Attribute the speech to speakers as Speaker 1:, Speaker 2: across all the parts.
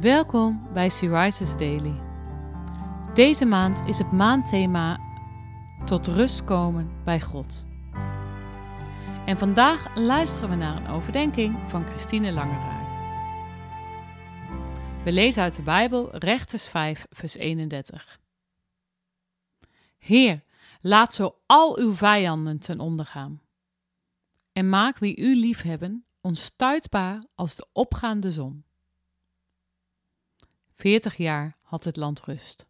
Speaker 1: Welkom bij Rises Daily. Deze maand is het maandthema Tot rust komen bij God. En vandaag luisteren we naar een overdenking van Christine Langeraar. We lezen uit de Bijbel Rechters 5, vers 31. Heer, laat zo al uw vijanden ten onder gaan. En maak wie u liefhebben onstuitbaar als de opgaande zon. Veertig jaar had het land rust.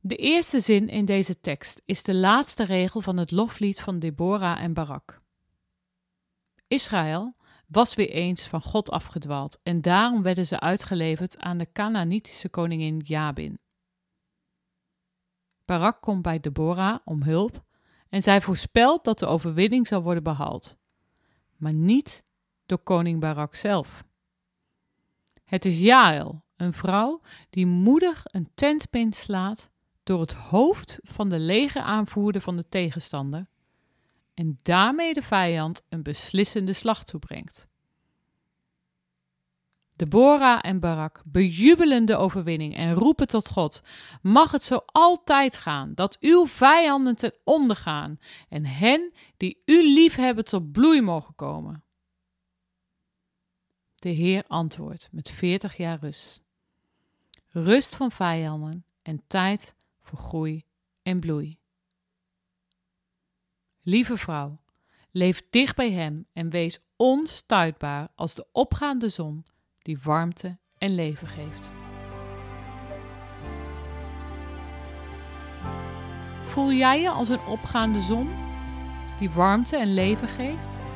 Speaker 1: De eerste zin in deze tekst is de laatste regel van het loflied van Deborah en Barak. Israël was weer eens van God afgedwaald en daarom werden ze uitgeleverd aan de Canaanitische koningin Jabin. Barak komt bij Deborah om hulp en zij voorspelt dat de overwinning zal worden behaald, maar niet door koning Barak zelf. Het is Jael, een vrouw die moedig een tentpin slaat door het hoofd van de legeraanvoerder van de tegenstander en daarmee de vijand een beslissende slag toebrengt. Deborah en Barak bejubelen de overwinning en roepen tot God: Mag het zo altijd gaan dat uw vijanden ten onder gaan en hen die u liefhebben tot bloei mogen komen. De Heer antwoordt met veertig jaar rust. Rust van vijanden en tijd voor groei en bloei. Lieve vrouw, leef dicht bij Hem en wees onstuitbaar als de opgaande zon die warmte en leven geeft. Voel jij je als een opgaande zon die warmte en leven geeft?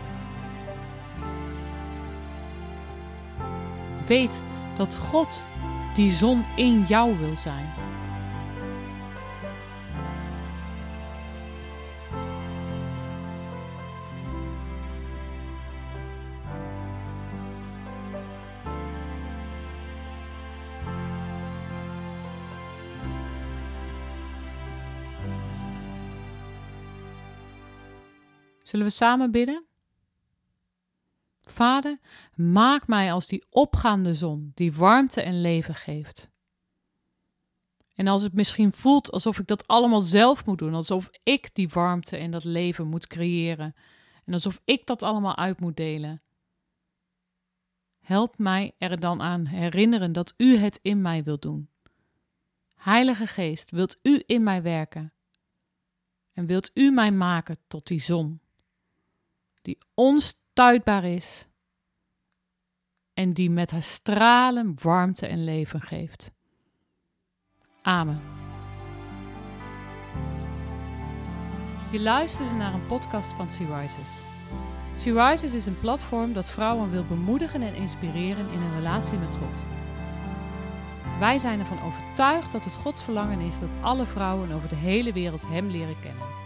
Speaker 1: Weet dat God die zon in jou wil zijn. Zullen we samen bidden? Vader, maak mij als die opgaande zon, die warmte en leven geeft. En als het misschien voelt alsof ik dat allemaal zelf moet doen, alsof ik die warmte en dat leven moet creëren, en alsof ik dat allemaal uit moet delen. Help mij er dan aan herinneren dat U het in mij wilt doen. Heilige Geest, wilt U in mij werken? En wilt U mij maken tot die zon, die onstuitbaar is en die met haar stralen warmte en leven geeft. Amen. Je luisterde naar een podcast van Sea Rises. Sea Rises is een platform dat vrouwen wil bemoedigen en inspireren in een relatie met God. Wij zijn ervan overtuigd dat het Gods verlangen is dat alle vrouwen over de hele wereld Hem leren kennen.